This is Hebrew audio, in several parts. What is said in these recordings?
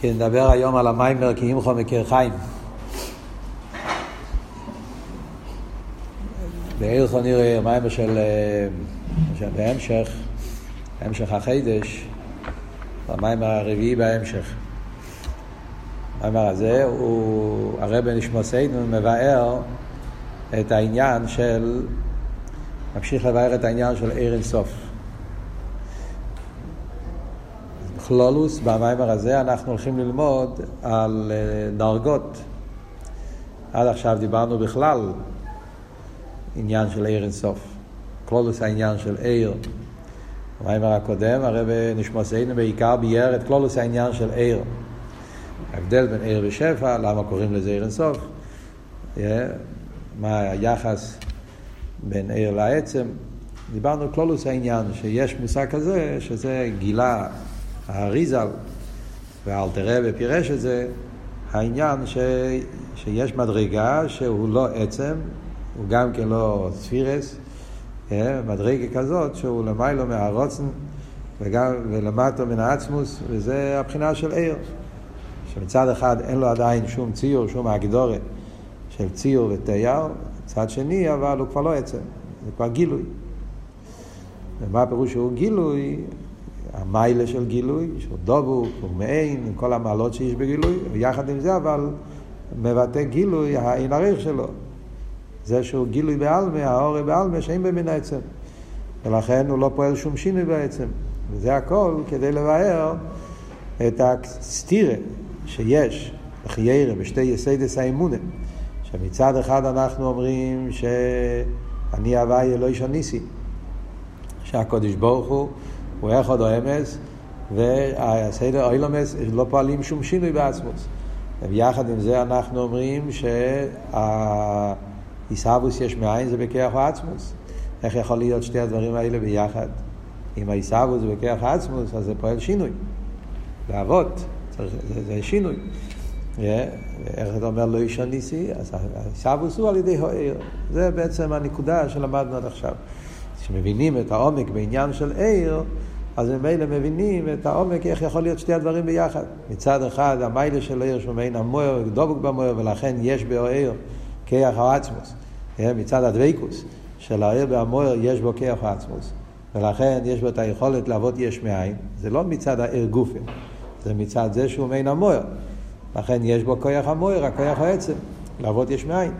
כן, נדבר היום על המיימר כי אימכו מכיר חיים. בהלכו נראה מיימר של, אה, של בהמשך, המשך החידש, המיימר הרביעי בהמשך. המיימר הזה הוא, הרב נשמוסנו מבאר את העניין של, ממשיך לבאר את העניין של עיר אינסוף. בכלולוס, במיימר הזה אנחנו הולכים ללמוד על אה, דרגות. עד עכשיו דיברנו בכלל עניין של עיר אינסוף. כלולוס העניין של עיר. במיימר הקודם הרב נשמוסנו בעיקר ביאר את כלולוס העניין של עיר. ההבדל בין עיר ושפע, למה קוראים לזה עיר אינסוף, מה היחס בין עיר לעצם. דיברנו כלולוס העניין, שיש מושג כזה, שזה גילה האריזל והאלתרבה פירש את זה, העניין ש, שיש מדרגה שהוא לא עצם, הוא גם כן לא ספירס, אה, מדרגה כזאת שהוא למיילו מהרוצן וגם ולמטו מן העצמוס, וזה הבחינה של עיר. שמצד אחד אין לו עדיין שום ציור, שום אגדורת של ציור ותייר, מצד שני אבל הוא כבר לא עצם, זה כבר גילוי. ומה הפירוש שהוא גילוי? המיילה של גילוי, שהוא דבוק, הוא מעין, עם כל המעלות שיש בגילוי, ויחד עם זה אבל מבטא גילוי העין עריך שלו. זה שהוא גילוי בעלמה, האורי בעלמה, שאין במין העצם. ולכן הוא לא פועל שום שינוי בעצם. וזה הכל כדי לבאר את הסטירה שיש לחיירה בשתי יסיידס האמונה. שמצד אחד אנחנו אומרים שאני הוואי אלוהי שניסי, שהקודש ברוך הוא הוא אחד או אמס, והסדר אוילומס לא פועלים שום שינוי בעצמוס. ויחד עם זה אנחנו אומרים שהעיסאוווס יש מאין זה בכיח העצמוס. איך יכול להיות שתי הדברים האלה ביחד? אם העיסאוווס זה בכיח העצמוס, אז זה פועל שינוי. לאבות, זה, זה שינוי. איך אתה אומר לא איש הניסי? אז העיסאוווס הוא על ידי הוער. זה בעצם הנקודה שלמדנו עד עכשיו. כשמבינים את העומק בעניין של עיר, אז ממילא מבינים את העומק, איך יכול להיות שתי הדברים ביחד. מצד אחד, המיילה של עיר שהוא מעין המוער, דבוק במוער, ולכן יש בו עיר כיח העצמוס. מצד הדבקוס של העיר בהמוער, יש בו כיח העצמוס. ולכן יש בו את היכולת לעבוד יש מאין. זה לא מצד העיר גופן, זה מצד זה שהוא מעין המוער. לכן יש בו כיח המוער, הכיח העצם, לעבוד יש מאין.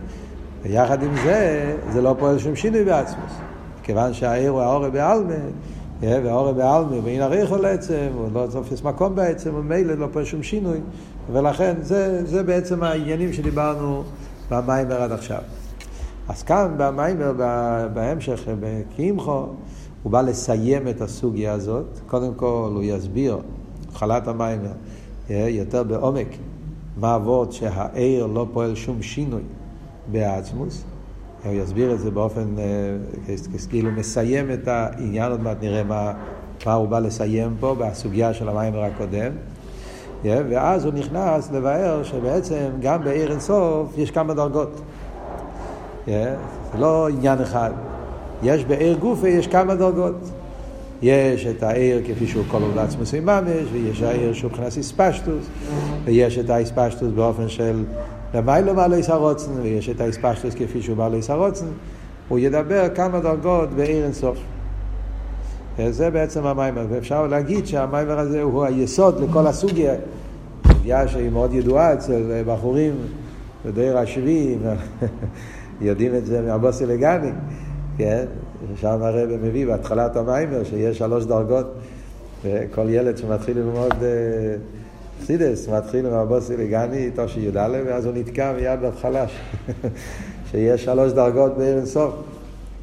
ויחד עם זה, זה לא פועל שום שינוי בעצמוס. כיוון שהעיר הוא העורב בעלמה, והעורב בעלמה, ואין הריחו לעצם, הוא לא תופס מקום בעצם, ומילא לא פה שום שינוי, ולכן זה, זה בעצם העניינים שדיברנו במיימר עד עכשיו. אז כאן במיימר, בהמשך, בקימחו, הוא בא לסיים את הסוגיה הזאת. קודם כל הוא יסביר, התחלת המיימר, יותר בעומק, מה אבות שהעיר לא פועל שום שינוי בעצמוס. הוא יסביר את זה באופן, אה, כאילו מסיים את העניין, עוד מעט נראה מה, מה הוא בא לסיים פה בסוגיה של המיימר הקודם. ואז הוא נכנס לבאר שבעצם גם בעיר אינסוף יש כמה דרגות. זה לא עניין אחד. יש בעיר גופה, יש כמה דרגות. יש את העיר כפי שהוא כל עובד עצמוס ממש, ויש העיר שהוא מבחינת איספשטוס, ויש את האיספשטוס באופן של למיילו בעלי הרוצן, ויש את האספשטוס כפי שהוא בעלי הרוצן, הוא ידבר כמה דרגות בעיר אינסוף. זה בעצם המיימר, ואפשר להגיד שהמיימר הזה הוא היסוד לכל הסוגיה, סוגיה שהיא מאוד ידועה אצל בחורים בדיר השביעי, יודעים את זה מהבוסי לגני, כן? שם הרב מביא בהתחלת המיימר שיש שלוש דרגות, וכל ילד שמתחיל ללמוד חסידס, מתחיל עם הבוסי לגני, תשי"א, ואז הוא נתקע מיד בהתחלה, שיש שלוש דרגות בעיר אינסוף.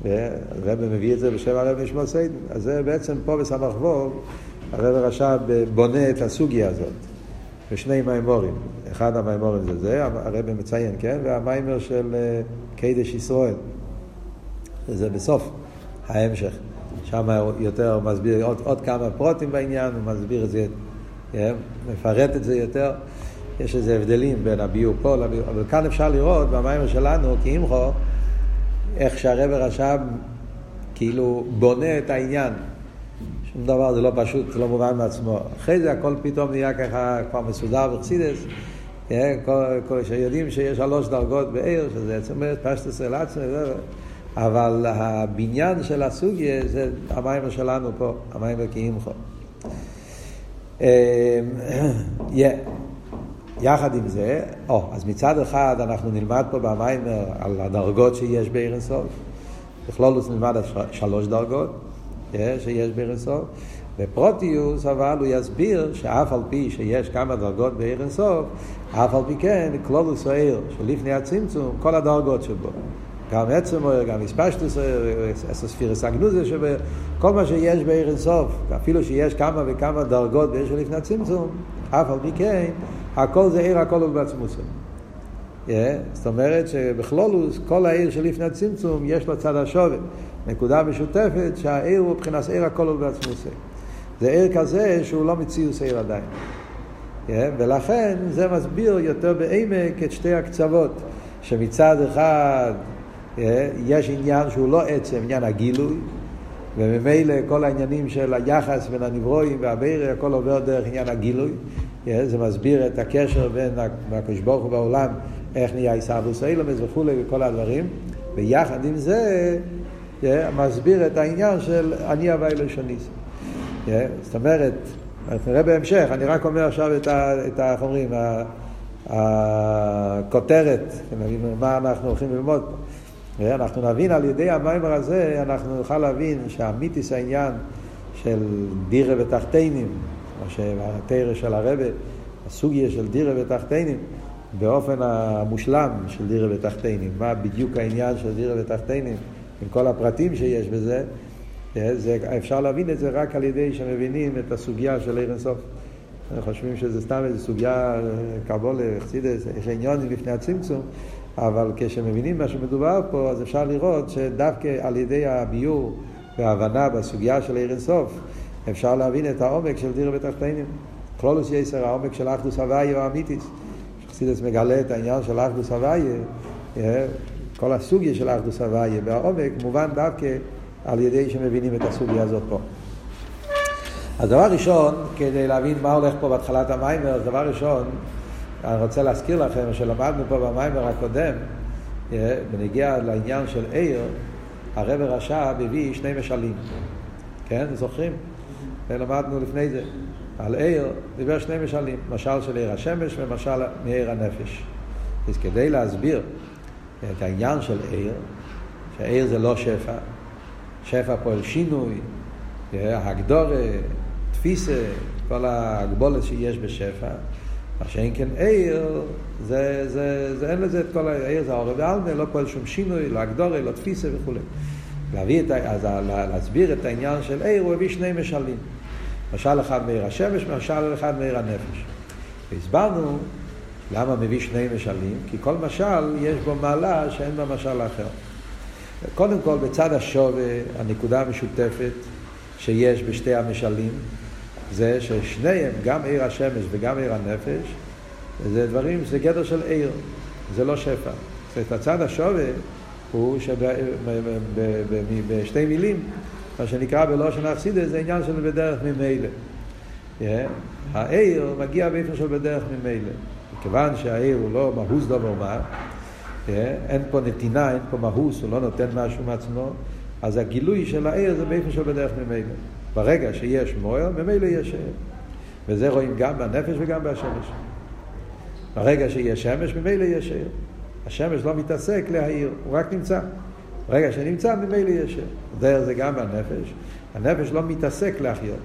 הרב מביא את זה בשם הרב נשמע סיידן. אז זה בעצם פה בסמ"ך ווב, הרב רש"ב בונה את הסוגיה הזאת, בשני מימורים. אחד המימורים זה זה, הרב מציין, כן? והמיימר של אה, קידש ישראל. זה בסוף ההמשך. שם יותר מסביר עוד, עוד כמה פרוטים בעניין, הוא מסביר את זה כן? מפרט את זה יותר. יש איזה הבדלים בין הביור פה לביור, אבל כאן אפשר לראות במיימר שלנו, כאימחו, איך שהרבר רש"ב כאילו בונה את העניין. שום דבר זה לא פשוט, זה לא מובן מעצמו. אחרי זה הכל פתאום נהיה ככה כבר מסודר וחסידס. שיודעים שיש שלוש דרגות בעיר, שזה עצם פשטוס אל עצמי, אבל הבניין של הסוגיה זה המים שלנו פה, המים בקיאים פה. יחד עם זה, או, אז מצד אחד אנחנו נלמד פה במיימר על הדרגות שיש בעיר אינסוף. בכלולוס נלמד שלוש דרגות שיש בעיר אינסוף. בפרוטיוס אבל הוא יסביר שאף על פי שיש כמה דרגות בעיר אינסוף, אף על פי כן כלולוס העיר שלפני הצמצום, כל הדרגות שבו. גם עצם אוהר, גם הספשטוס אוהר, אסוספירס הגנוזה שבו, כל מה שיש בעיר אינסוף, אפילו שיש כמה וכמה דרגות בעיר שלפני הצמצום, אף על פי כן הכל זה עיר הכל הוא בעצמוסו. Yeah, זאת אומרת שבכלולוס, כל העיר שלפני הצמצום, יש לו צד השובת. נקודה משותפת שהעיר הוא מבחינת עיר הכל הוא בעצמוסו. זה עיר כזה שהוא לא מציאוס עיר עדיין. Yeah, ולכן זה מסביר יותר בעמק את שתי הקצוות, שמצד אחד יש עניין שהוא לא עצם, עניין הגילוי, וממילא כל העניינים של היחס בין הנברואים והבירה, הכל עובר דרך עניין הגילוי. זה מסביר את הקשר בין הקדוש ברוך הוא בעולם, איך נהיה עיסאוווס אילומס וכולי וכל הדברים, ויחד עם זה מסביר את העניין של אני הווי לשוניס. זאת אומרת, נראה בהמשך, אני רק אומר עכשיו את, ה, את ה, איך אומרים, הכותרת, מה אנחנו הולכים ללמוד פה. אנחנו נבין על ידי המיימר הזה, אנחנו נוכל להבין שהמיתיס העניין של דירה ותחתינים, מה שהתרא של הרבה, הסוגיה של דירה ותחתינים, באופן המושלם של דירה ותחתינים, מה בדיוק העניין של דירה ותחתינים, עם כל הפרטים שיש בזה, זה, אפשר להבין את זה רק על ידי שמבינים את הסוגיה של עיר אינסוף. חושבים שזה סתם איזו סוגיה, קרבולה, חסידס, יש עניונים לפני הצמצום, אבל כשמבינים מה שמדובר פה, אז אפשר לראות שדווקא על ידי הביור וההבנה בסוגיה של עיר אינסוף, אפשר להבין את העומק של דירה בתחתינים. כלולוס יסר, העומק של אחדוס הוויה או אמיתיס. חסידס מגלה את העניין של אחדוס הוויה, אה, כל הסוגיה של אחדוס הוויה והעומק מובן דווקא על ידי שמבינים את הסוגיה הזאת פה. אז דבר ראשון, כדי להבין מה הולך פה בהתחלת המיימר, דבר ראשון, אני רוצה להזכיר לכם שלמדנו פה במיימר הקודם, אה, בנגיע לעניין של עיר, הרב רש"ב הביא שני משלים. כן, זוכרים? למדנו לפני זה. על עיר דיבר שני משלים, משל של עיר השמש ומשל מעיר הנפש. אז כדי להסביר את העניין של עיר, שעיר זה לא שפע, שפע פועל שינוי, הגדורה, תפיסה, כל ההגבולת שיש בשפע, מה שאין כן עיר, זה, זה, זה, אין לזה את כל העיר, זה העורב העלמה, לא פועל שום שינוי, לא הגדורה, לא תפיסה וכולי. להביא את, אז להסביר את העניין של עיר, הוא הביא שני משלים. משל אחד מעיר השמש, משל אחד מעיר הנפש. והסברנו למה מביא שני משלים, כי כל משל יש בו מעלה שאין בה משל אחר. קודם כל, בצד השווה, הנקודה המשותפת שיש בשתי המשלים, זה ששניהם, גם עיר השמש וגם עיר הנפש, זה דברים, זה גדר של עיר, זה לא שפע. זאת הצד השווה הוא שבשתי מילים, מה שנקרא בלושן אכסידס זה עניין של בדרך ממילא. העיר מגיע באופן של בדרך ממילא. מכיוון שהעיר הוא לא מהוס דבר מה, אין פה נתינה, אין פה מהוס, הוא לא נותן משהו מעצמו, אז הגילוי של העיר זה באופן של בדרך ממילא. ברגע שיש מוער, ממילא יש עיר. וזה רואים גם בנפש וגם בשמש. ברגע שיש שמש, ממילא יש עיר. השמש לא מתעסק להעיר, הוא רק נמצא. ברגע שנמצא, ממילא יש עיר. דרך זה גם בנפש. הנפש לא מתעסק להחיות.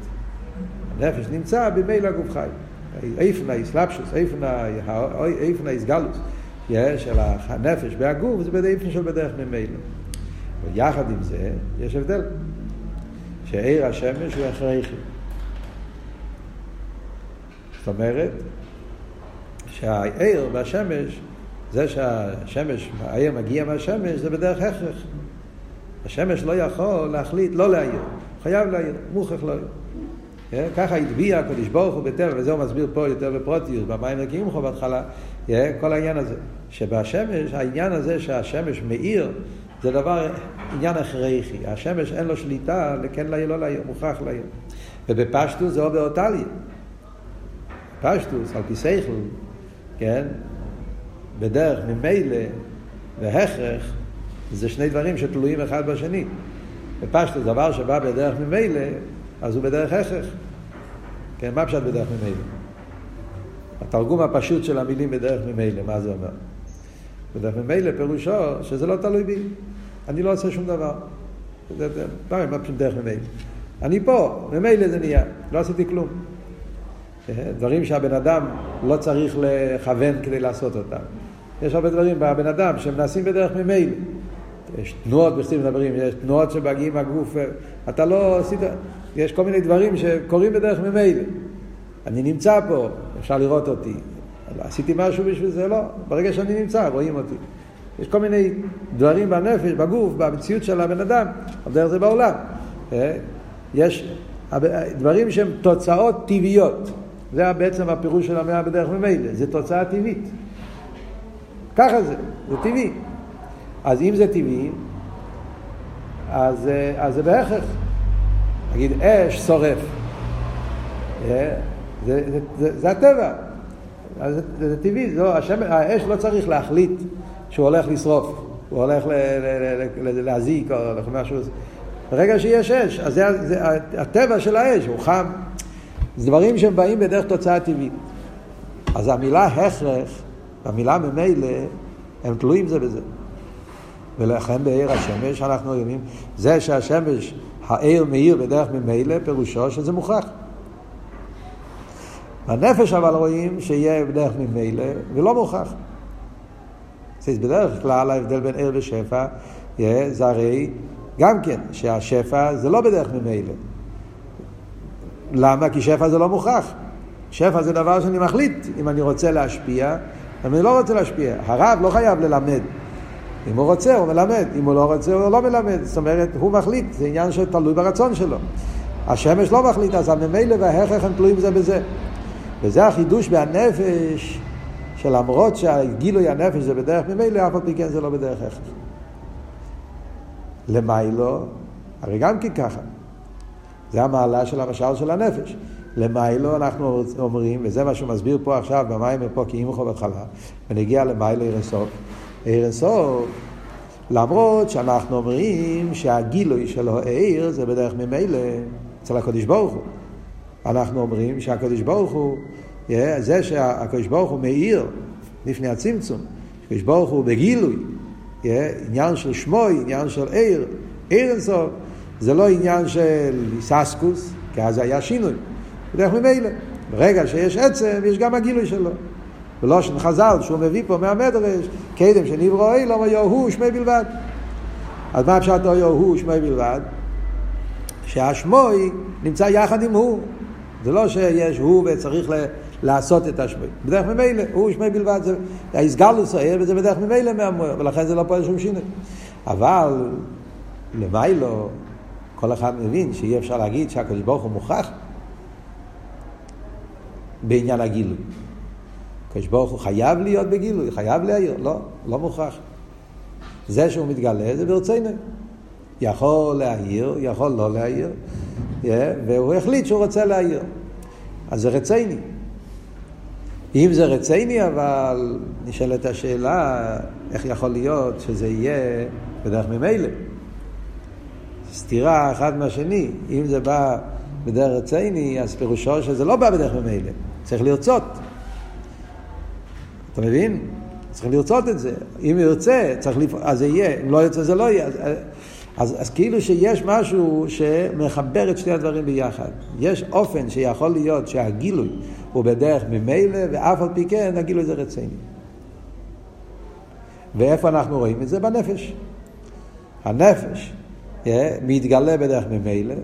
הנפש נמצא במילא גוף חי. איפן האסלאפשוס, איפן האסגלוס של הנפש והגוף זה באיפן של בדרך ממילא. ויחד עם זה יש הבדל. שעיר השמש הוא הכרחי. זאת אומרת שהעיר והשמש, זה שהשמש, העיר מגיע מהשמש, זה בדרך הכרח. השמש לא יכול להחליט לא להעיר, חייב להעיר, מוכרח לא להעיר. כן? ככה הטביע הקדוש ברוך הוא בטבע, וזה הוא מסביר פה יותר בפרוטיוס, במים רגיעים לך בהתחלה, כן? כל העניין הזה. שבשמש, העניין הזה שהשמש מאיר זה דבר, עניין הכרחי. השמש אין לו שליטה לכן להעיר, לא להעיר, מוכרח להעיר. ובפשטוס זה או באותליה. פשטוס, על פי סייכל, כן? בדרך ממילא והכרח, זה שני דברים שתלויים אחד בשני. בפשטוס, דבר שבא בדרך ממילא, אז הוא בדרך הכרח. כן, מה פשט בדרך ממילא? התרגום הפשוט של המילים בדרך ממילא, מה זה אומר? בדרך ממילא פירושו שזה לא תלוי בי. אני לא עושה שום דבר. מה פשוט דרך ממילא? אני פה, ממילא זה נהיה, לא עשיתי כלום. דברים שהבן אדם לא צריך לכוון כדי לעשות אותם. יש הרבה דברים בבן אדם שהם נעשים בדרך ממילא. יש תנועות, בכתיב מדברים, יש תנועות שמגיעים מהגוף, אתה לא עשית, יש כל מיני דברים שקורים בדרך ממילא. אני נמצא פה, אפשר לראות אותי. עשיתי משהו בשביל זה? לא. ברגע שאני נמצא, רואים אותי. יש כל מיני דברים בנפש, בגוף, במציאות של הבן אדם, אבל דרך זה בעולם. אה? יש דברים שהם תוצאות טבעיות. זה בעצם הפירוש של המאה בדרך ממילא, זה תוצאה טבעית. ככה זה, זה טבעי. אז אם זה טבעי, אז, אה, אז זה בהכרח. נגיד אש שורף. אה? זה, זה, זה, זה הטבע. אז זה, זה, טבעי, זה, השם, האש לא צריך להחליט שהוא הולך לשרוף, הוא הולך להזיק או משהו. ברגע שיש אש, אז זה, זה הטבע של האש, הוא חם. זה דברים שהם באים בדרך תוצאה טבעית. אז המילה הכרח, המילה ממילא, הם תלויים זה בזה. ולכן בעיר השמש אנחנו יודעים, זה שהשמש, העיר מאיר בדרך ממילא, פירושו שזה מוכרח. בנפש אבל רואים שיהיה בדרך ממילא, ולא מוכרח. בדרך כלל ההבדל בין עיר ושפע, זה הרי גם כן, שהשפע זה לא בדרך ממילא. למה? כי שפע זה לא מוכרח. שפע זה דבר שאני מחליט אם אני רוצה להשפיע, אם אני לא רוצה להשפיע. הרב לא חייב ללמד. אם הוא רוצה, הוא מלמד. אם הוא לא רוצה, הוא לא מלמד. זאת אומרת, הוא מחליט. זה עניין שתלוי ברצון שלו. השמש לא מחליט, אז הממילא וההכרח הם תלויים זה בזה. וזה החידוש בהנפש, שלמרות שהגילוי הנפש זה בדרך ממילא, אף על פי כן זה לא בדרך הכרח. למיילו, הרי גם כן ככה. זה המעלה של המשל של הנפש. למיילו אנחנו אומרים, וזה מה שהוא מסביר פה עכשיו במים פה כי אימכו בהתחלה, ונגיע למיילו. עיר אינסוף, למרות שאנחנו אומרים שהגילוי של העיר זה בדרך ממילא אצל הקדוש ברוך הוא. אנחנו אומרים שהקדוש ברוך הוא, זה שהקדוש ברוך הוא מאיר לפני הצמצום, הקדוש ברוך הוא בגילוי, עניין של שמוי, עניין של עיר, עיר אינסוף, זה לא עניין של ססקוס, כי אז היה שינוי, בדרך ממילא. ברגע שיש עצם, יש גם הגילוי שלו. ולושן חז"ל, שהוא מביא פה מהמדרש, קדם שנברוא אילום, היו הוא שמי בלבד. אז מה אפשר היו הוא שמי בלבד? שהשמוי נמצא יחד עם הוא. זה לא שיש הוא וצריך ל... לעשות את השמוי. בדרך ממילא, הוא שמי בלבד, זה ההסגלוס העיר וזה בדרך ממילא מהמוער, ולכן זה לא פועל שום שינוי. אבל למיילו, כל אחד מבין שאי אפשר להגיד שהקדוש ברוך הוא מוכרח בעניין הגילוי. הקדוש ברוך הוא חייב להיות בגילוי, חייב להעיר, לא, לא מוכרח. זה שהוא מתגלה זה ברצינו. יכול להעיר, יכול לא להעיר, yeah, והוא החליט שהוא רוצה להעיר. אז זה רציני. אם זה רציני, אבל נשאלת השאלה, איך יכול להיות שזה יהיה בדרך ממילא? סתירה אחד מהשני. אם זה בא בדרך רציני, אז פירושו שזה לא בא בדרך ממילא. צריך לרצות. אתה מבין? צריך לרצות את זה. אם ירצה, צריך לפ... אז זה יהיה. אם לא ירצה, זה לא יהיה. אז, אז, אז כאילו שיש משהו שמחבר את שני הדברים ביחד. יש אופן שיכול להיות שהגילוי הוא בדרך ממילא, ואף על פי כן הגילוי זה רציני. ואיפה אנחנו רואים את זה? בנפש. הנפש מתגלה בדרך ממילא.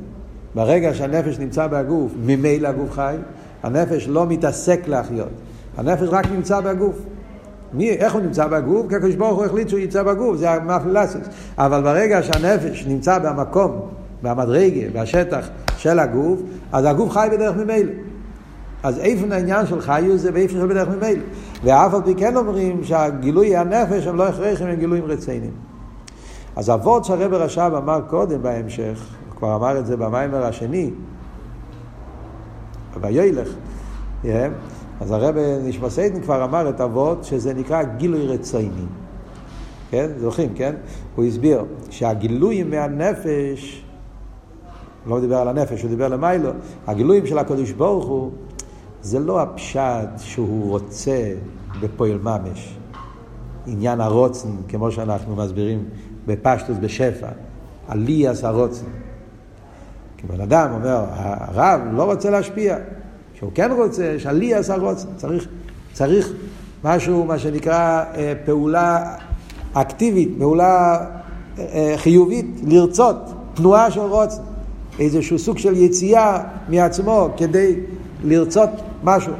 ברגע שהנפש נמצא בגוף, ממילא הגוף חי. הנפש לא מתעסק להחיות. הנפש רק נמצא בגוף. מי, איך הוא נמצא בגוף? כי הקדוש ברוך הוא החליט שהוא יצא בגוף, זה המפלילסס. אבל ברגע שהנפש נמצא במקום, במדרגה, בשטח של הגוף, אז הגוף חי בדרך ממילא. אז איפה העניין של חיוס זה ואיפה של בדרך ממילא. ואף על פי כן אומרים שהגילוי הנפש הם לא הכרחים, הם גילויים רציניים. אז אבות שהרב רש"ב אמר קודם בהמשך, הוא כבר אמר את זה במיימר השני, ויילך, yeah, אז הרב נשמע סיידן כבר אמר את אבות שזה נקרא גילוי רצייני. כן? זוכרים, כן? הוא הסביר שהגילויים מהנפש, לא דיבר על הנפש, הוא דיבר למיילו, הגילויים של הקדוש ברוך הוא, זה לא הפשט שהוא רוצה בפועל ממש. עניין הרוצן, כמו שאנחנו מסבירים בפשטוס בשפע, עליאס הרוצן. כי בן אדם אומר, הרב לא רוצה להשפיע. שהוא כן רוצה, יש עליאס הרוצן. צריך, צריך משהו, מה שנקרא, אה, פעולה אקטיבית, פעולה אה, חיובית, לרצות, תנועה של רוצן. איזשהו סוג של יציאה מעצמו כדי לרצות משהו.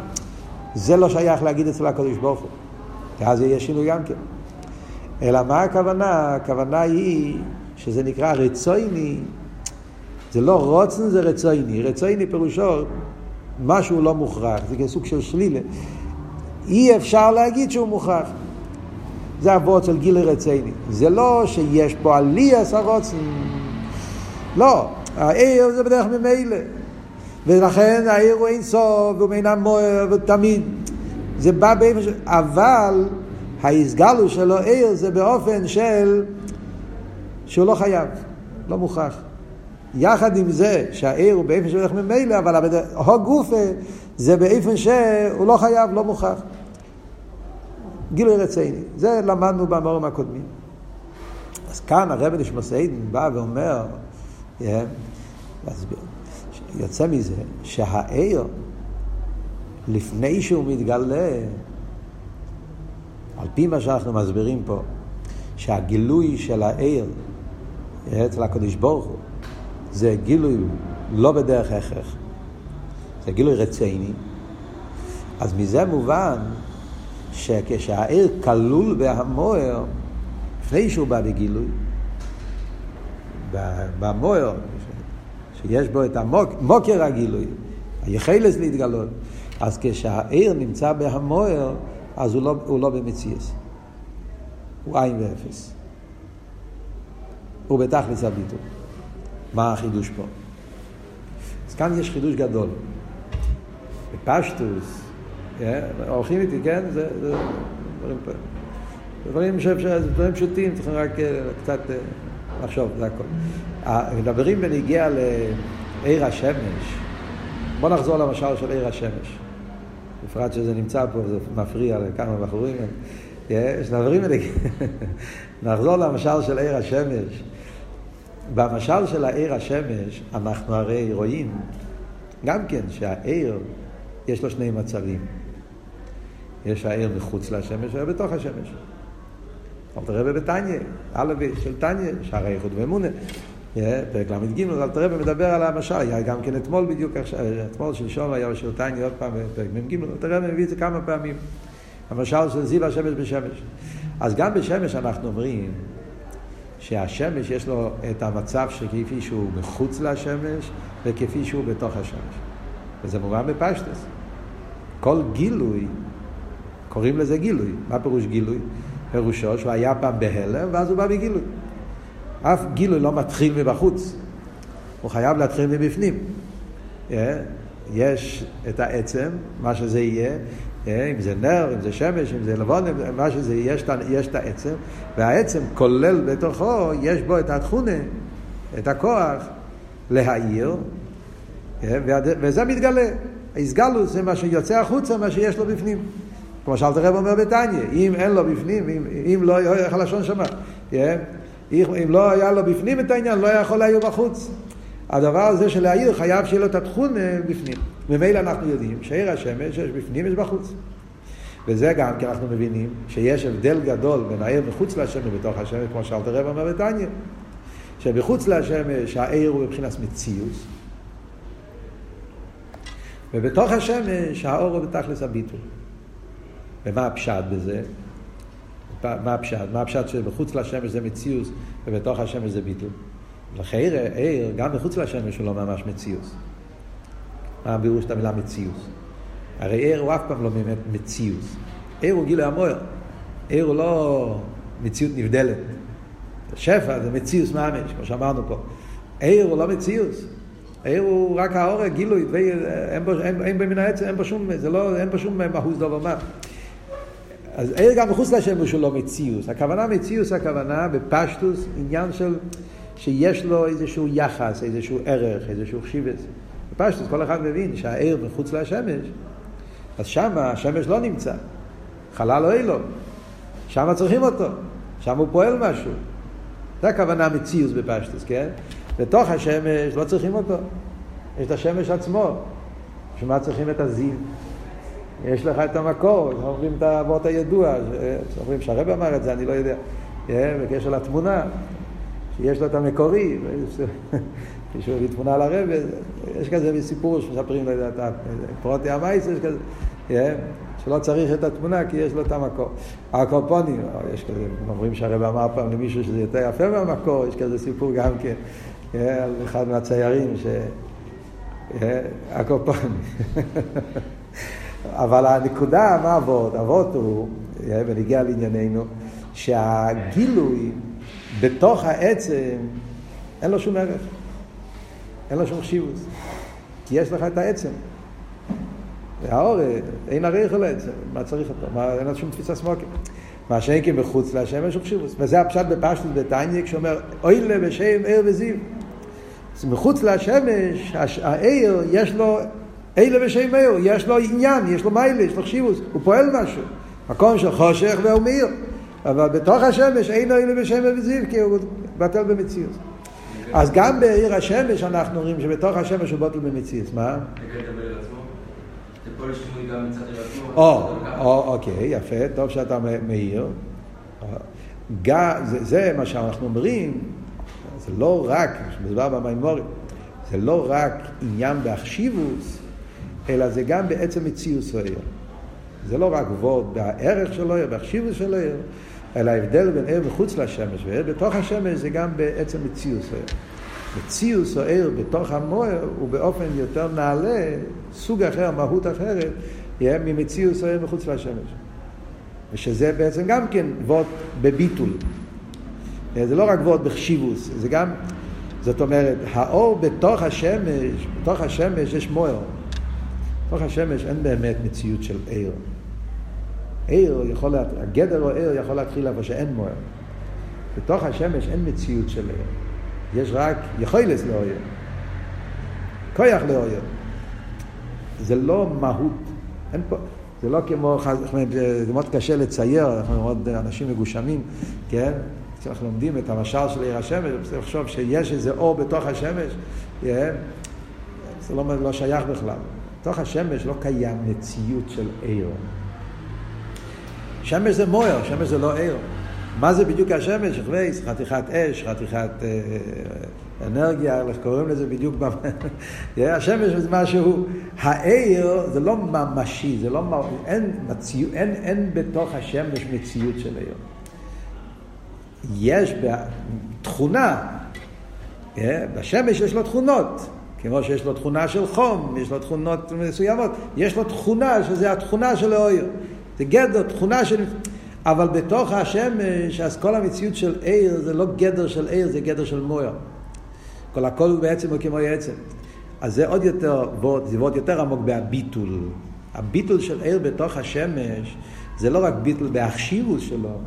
זה לא שייך להגיד אצל הקדוש ברוך הוא. כי אז יהיה שינוי גם כן. אלא מה הכוונה? הכוונה היא שזה נקרא רצויני. זה לא רוצן, זה רצויני. רצויני פירושו משהו לא מוכרח, זה כסוג של שלילה. אי אפשר להגיד שהוא מוכרח. זה אבות של גילי רצייני. זה לא שיש פה עליאס הרוצן. לא, העיר זה בדרך ממילא. ולכן העיר הוא אין סוף, והוא אינם מוער, ותמיד. זה בא באופן ש... אבל ההסגלו שלו עיר זה באופן של... שהוא לא חייב, לא מוכרח. יחד עם זה שהעיר הוא באופן שהולך ממילא, אבל הו גופה זה באופן שהוא לא חייב, לא מוכרח. גילוי רציני. זה למדנו במורים הקודמים. אז כאן הרב נשמסיידן בא ואומר, להסביר, יוצא מזה שהעיר, לפני שהוא מתגלה, על פי מה שאנחנו מסבירים פה, שהגילוי של העיר אצל הקדוש ברוך הוא זה גילוי לא בדרך הכרח, זה גילוי רציני, אז מזה מובן שכשהעיר כלול בהמוער, לפני שהוא בא בגילוי, במוער, שיש בו את המוקר הגילוי, היחלס להתגלות, אז כשהעיר נמצא בהמוער, אז הוא לא, הוא לא במציאס. הוא עין ואפס. הוא בתכלס הביטול. מה החידוש פה? אז כאן יש חידוש גדול. בפשטוס, הולכים איתי, כן? זה, זה דברים, דברים, דברים פשוטים, צריכים רק אה, קצת אה, לחשוב, זה הכל. מדברים בניגיע לעיר השמש. בוא נחזור למשל של עיר השמש. בפרט שזה נמצא פה, זה מפריע לכמה בחורים. יש דברים, נחזור למשל של עיר השמש. במשל של העיר השמש, אנחנו הרי רואים גם כן שהעיר, יש לו שני מצבים. יש העיר מחוץ לשמש והעיר בתוך השמש. אלתר רבי בתניא, א' של תניא, שער האיחוד ואמונה. פרק ל"ג, אלתר רבי מדבר על המשל, היה גם כן אתמול בדיוק עכשיו, אתמול שלשום היה תניא עוד פעם בפרק מ"ג, אלתר רבי מביא את זה כמה פעמים. המשל של זיו השמש בשמש. אז גם בשמש אנחנו אומרים שהשמש יש לו את המצב שכפי שהוא מחוץ לשמש וכפי שהוא בתוך השמש. וזה מובן בפשטס. כל גילוי, קוראים לזה גילוי. מה פירוש גילוי? פירושו שהוא היה פעם בהלם ואז הוא בא בגילוי. אף גילוי לא מתחיל מבחוץ, הוא חייב להתחיל מבפנים. אה? יש את העצם, מה שזה יהיה, אה, אם זה נר, אם זה שמש, אם זה לבון, מה שזה, יש, יש את העצם, והעצם כולל בתוכו, יש בו את התכונה, את הכוח להעיר, אה, וזה מתגלה. ההסגלות זה מה שיוצא החוצה, מה שיש לו בפנים. כמו שאלת הרב אומר בתניא, אם אין לו בפנים, אם, אם לא, איך הלשון אה, אם לא היה לו בפנים את העניין, לא יכול להעיר בחוץ. הדבר הזה של להעיר חייב שיהיה לו את התכונה בפנים. ממילא אנחנו יודעים שעיר השמש יש בפנים יש בחוץ. וזה גם כי אנחנו מבינים שיש הבדל גדול בין העיר מחוץ לשמש ובתוך השמש, כמו שאלת הרב אומר בתניא. שבחוץ לשמש העיר הוא מבחינת מציאות, ובתוך השמש האור הוא בתכלס הביטול. ומה הפשט בזה? מה הפשט? מה הפשט שבחוץ לשמש זה מציאות ובתוך השמש זה ביטול? לכן עיר, גם מחוץ לשמש הוא לא ממש מציאות. מה הבירוש את המילה מציאות? הרי עיר הוא אף פעם לא באמת מציאות. עיר הוא גילוי המוער. עיר הוא לא מציאות נבדלת. שפע זה מציאוס ממש, כמו שאמרנו פה. עיר הוא לא מציאוס. עיר הוא רק האור, גילוי, אין בו, אין, אין במן העצם, אין בו שום, זה לא, אין בו שום מהות דבר מה. אז עיר גם מחוץ לשמש הוא לא מציאוס. הכוונה מציאוס, הכוונה בפשטוס, עניין של, שיש לו איזשהו יחס, איזשהו ערך, איזשהו חשיבס. בפשטוס כל אחד מבין שהעיר מחוץ לשמש, אז שמה השמש לא נמצא. חלל לא אילו. שמה צריכים אותו. שם הוא פועל משהו. זה הכוונה מציאוס בפשטוס, כן? בתוך השמש לא צריכים אותו. יש את השמש עצמו. בשביל מה צריכים את הזיו? יש לך את המקור, אומרים את האבות הידוע, אומרים שהרבא אמר את זה, אני לא יודע, בקשר לתמונה, שיש לו את המקורי, יש לו תמונה על הרבא, יש כזה סיפור שמספרים, לא יודע, את פרוטי המייס, יש כזה, שלא צריך את התמונה כי יש לו את המקור. הקורפונים, יש כזה, אומרים שהרבא אמר פעם למישהו שזה יותר יפה מהמקור, יש כזה סיפור גם כן, על אחד מהציירים, ש... הקורפונים. אבל הנקודה, מה אבות? אבות הוא, ונגיע לענייננו, שהגילוי בתוך העצם אין לו שום ערך, אין לו שום חשיבות, כי יש לך את העצם. והאור, אין הרי יכול לעצם, מה צריך אותו? מה, אין לו שום תפיסה סמוקית. מה שאין כי מחוץ להשם יש חשיבות. וזה הפשט בפשטות בתניא, כשאומר, אוי לה בשם ער וזיו. מחוץ לשמש, העיר יש לו אלה ושם מאיר, יש לו עניין, יש לו מיילה, יש לו חשיבוס, הוא פועל משהו. מקום של חושך והוא מאיר. אבל בתוך השמש אין אלה ושם וזיו, כי הוא בטל במציאות. אז גם בעיר השמש אנחנו רואים שבתוך השמש הוא בטל במציאות. מה? או, או, אוקיי, יפה, טוב שאתה מאיר. זה, מה שאנחנו אומרים, זה לא רק, מדובר במימורים, זה לא רק עניין באחשיבוס, אלא זה גם בעצם מציאוס העיר. זה לא רק וורד בערך של העיר, בהחשיבות של העיר, אלא ההבדל בין עיר מחוץ לשמש ועיר בתוך השמש זה גם בעצם מציאוס העיר. מציאוס העיר בתוך המוער הוא באופן יותר נעלה, סוג אחר, מהות אחרת, יהיה ממציאוס העיר מחוץ לשמש. ושזה בעצם גם כן וורד בביטול. זה לא רק וורד בחשיבוס, זה גם, זאת אומרת, האור בתוך השמש, בתוך השמש יש מוער. בתוך השמש אין באמת מציאות של עיר. עיר יכול. הגדר או עיר יכול להתחיל איפה שאין מוער. בתוך השמש אין מציאות של עיר. יש רק יכולת לאויר. כוח לאויר. זה לא מהות. אין פה... זה לא כמו, זה מאוד קשה לצייר, אנחנו מאוד אנשים מגושמים, כן? כשאנחנו לומדים את המשל של עיר השמש, צריך לחשוב שיש איזה אור בתוך השמש, כן? זה לא, לא שייך בכלל. בתוך השמש לא קיים מציאות של עיר. שמש זה מויר, שמש זה לא עיר. מה זה בדיוק השמש? חווייס, חתיכת אש, חתיכת אה, אנרגיה, איך קוראים לזה בדיוק? השמש זה משהו, העיר זה לא ממשי, זה לא, אין, מציאות, אין, אין בתוך השמש מציאות של עיר. יש תכונה, בשמש יש לו תכונות. כמו שיש לו תכונה של חום, יש לו תכונות מסוימות, יש לו תכונה שזה התכונה של האויר. זה גדר, תכונה של... אבל בתוך השמש, אז כל המציאות של עיר זה לא גדר של עיר, זה גדר של מויר. כל הכל הוא בעצם הוא כמו עצם. אז זה עוד יותר, זה עוד יותר עמוק בהביטול. הביטול של עיר בתוך השמש, זה לא רק ביטול בהחשיבות שלו,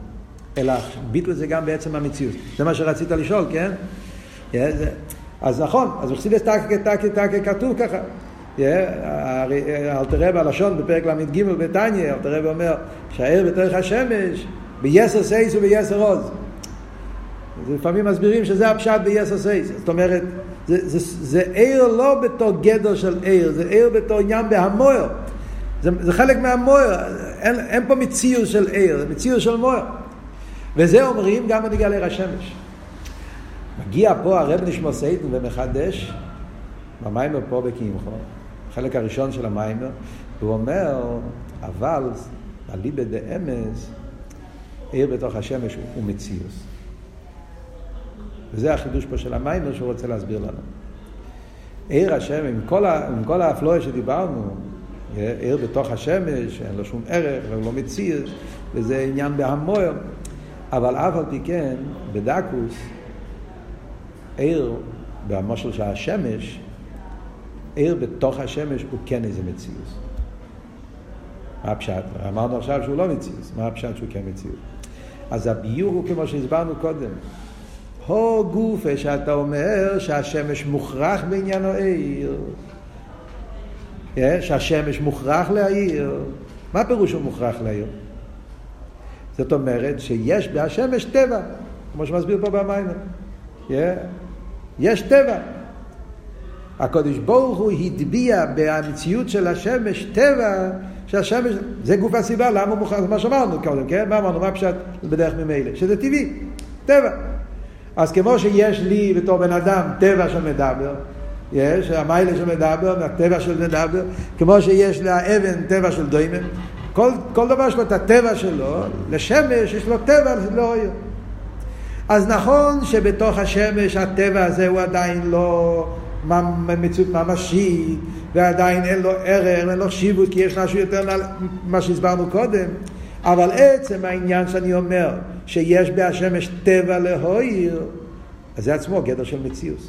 אלא ביטול זה גם בעצם המציאות. זה מה שרצית לשאול, כן? Yeah, זה, אז נכון, אז בחסידס טקה טקה טקה כתוב ככה. אלתר רב הלשון בפרק ל"ג בתניא, אלתר רב אומר שהער בתוך השמש ביסר סייס וביסר עוז. לפעמים מסבירים שזה הפשט ביתר שאת. זאת אומרת, זה, זה, זה אור לא בתור גדר של אור, זה אור בתור עניין בהמאור. זה, זה חלק מהמאור, אין, אין פה מציאות של אור, זה מציאות של מאור. וזה אומרים גם בנוגע לאור השמש. מגיע פה הרבי נשמתו עדן ומחדש במאמר פה בכי עמך, החלק הראשון של המאמר, הוא אומר, אבל אליבא דאמס, עיר בתוך השמש הוא מציאוס. וזה החידוש פה של המיימר שהוא רוצה להסביר לנו. עיר השם, עם כל, ה, האפלואה שדיברנו, עיר בתוך השמש, אין לו שום ערך, והוא לא מציאוס, וזה עניין בהמויר. אבל אף על פי כן, בדקוס, עיר, במשל של השמש, עיר בתוך השמש הוא כן איזה מציאות. מה הפשט? אמרנו עכשיו שהוא לא מציאות, מה הפשט שהוא כן מציאות? אז הביור הוא כמו שהסברנו קודם. הו גופה שאתה אומר שהשמש מוכרח בעניין העיר. שהשמש מוכרח להעיר. מה פירוש הוא מוכרח להעיר? זאת אומרת שיש בהשמש טבע, כמו שמסביר פה במיימר. יש טבע. הקדוש ברוך הוא הטביע במציאות של השמש טבע שהשמש, זה גוף הסיבה, למה הוא מוכן, מה שאמרנו קודם, כן? מה אמרנו? מה פשט בדרך ממילא? שזה טבעי, טבע. אז כמו שיש לי בתור בן אדם טבע של מדבר, יש, המיילה של מדבר, הטבע של מדבר, כמו שיש לאבן טבע של דוימם, כל, כל דבר יש לו את הטבע שלו, לשמש יש לו טבע לא אויר. אז נכון שבתוך השמש הטבע הזה הוא עדיין לא מציאות ממשית, ועדיין אין לו ערך, אין לו חשיבות, כי יש משהו יותר ממה שהסברנו קודם. אבל עצם העניין שאני אומר, שיש בהשמש טבע להויר, אז זה עצמו גדר של מציאות.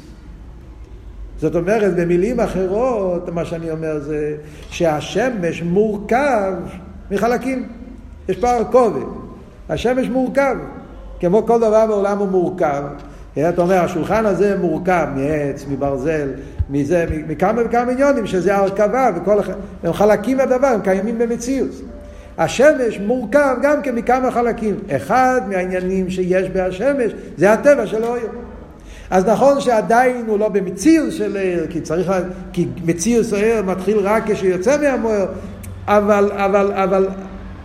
זאת אומרת, במילים אחרות, מה שאני אומר זה שהשמש מורכב מחלקים. יש פה הרכובת. השמש מורכב. כמו כל דבר בעולם הוא מורכב. אתה אומר, השולחן הזה מורכב מעץ, מברזל, מזה, מכמה וכמה עניונים, שזה הרכבה, וכל הח... הם חלקים מהדבר, הם קיימים במציאות. השמש מורכב גם כן מכמה חלקים. אחד מהעניינים שיש בהשמש זה הטבע של האויר. אז נכון שעדיין הוא לא במציאות של עיר, כי צריך, כי מציאות של מתחיל רק כשהוא יוצא מהמוער, אבל, אבל, אבל,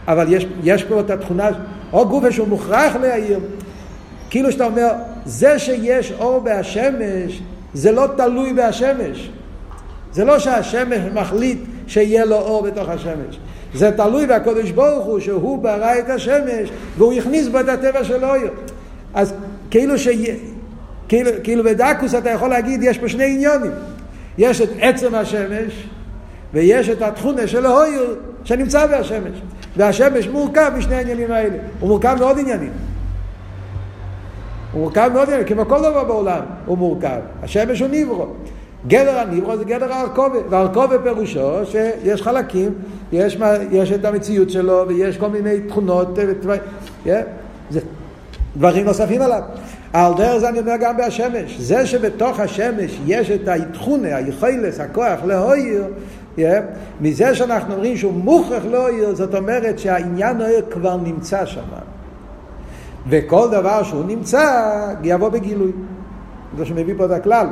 אבל יש, יש פה את התכונה, או גופה שהוא מוכרח להעיר, כאילו שאתה אומר, זה שיש אור בהשמש, זה לא תלוי בהשמש. זה לא שהשמש מחליט שיהיה לו אור בתוך השמש. זה תלוי בקודש ברוך הוא, שהוא ברא את השמש, והוא הכניס בו את הטבע של. אז כאילו ש... כאילו, כאילו בדקוס אתה יכול להגיד, יש פה שני עניונים. יש את עצם השמש, ויש את התכונה של האויר שנמצא בהשמש. והשמש מורכב משני העניינים האלה. הוא מורכב מעוד עניינים. הוא מורכב מאוד, כמו כל דבר בעולם הוא מורכב. השמש הוא ניברו. גדר הניברו זה גדר הארכובה, והארכובה פירושו שיש חלקים, יש, יש את המציאות שלו ויש כל מיני תכונות, yeah, זה דברים נוספים עליו. על דרך זה אני אומר גם בהשמש. זה שבתוך השמש יש את התכונה, היכולס, הכוח להויר, yeah, מזה שאנחנו אומרים שהוא מוכרח להויר, זאת אומרת שהעניין ההויר כבר נמצא שם. וכל דבר שהוא נמצא, יבוא בגילוי. זה שמביא פה את הכלל.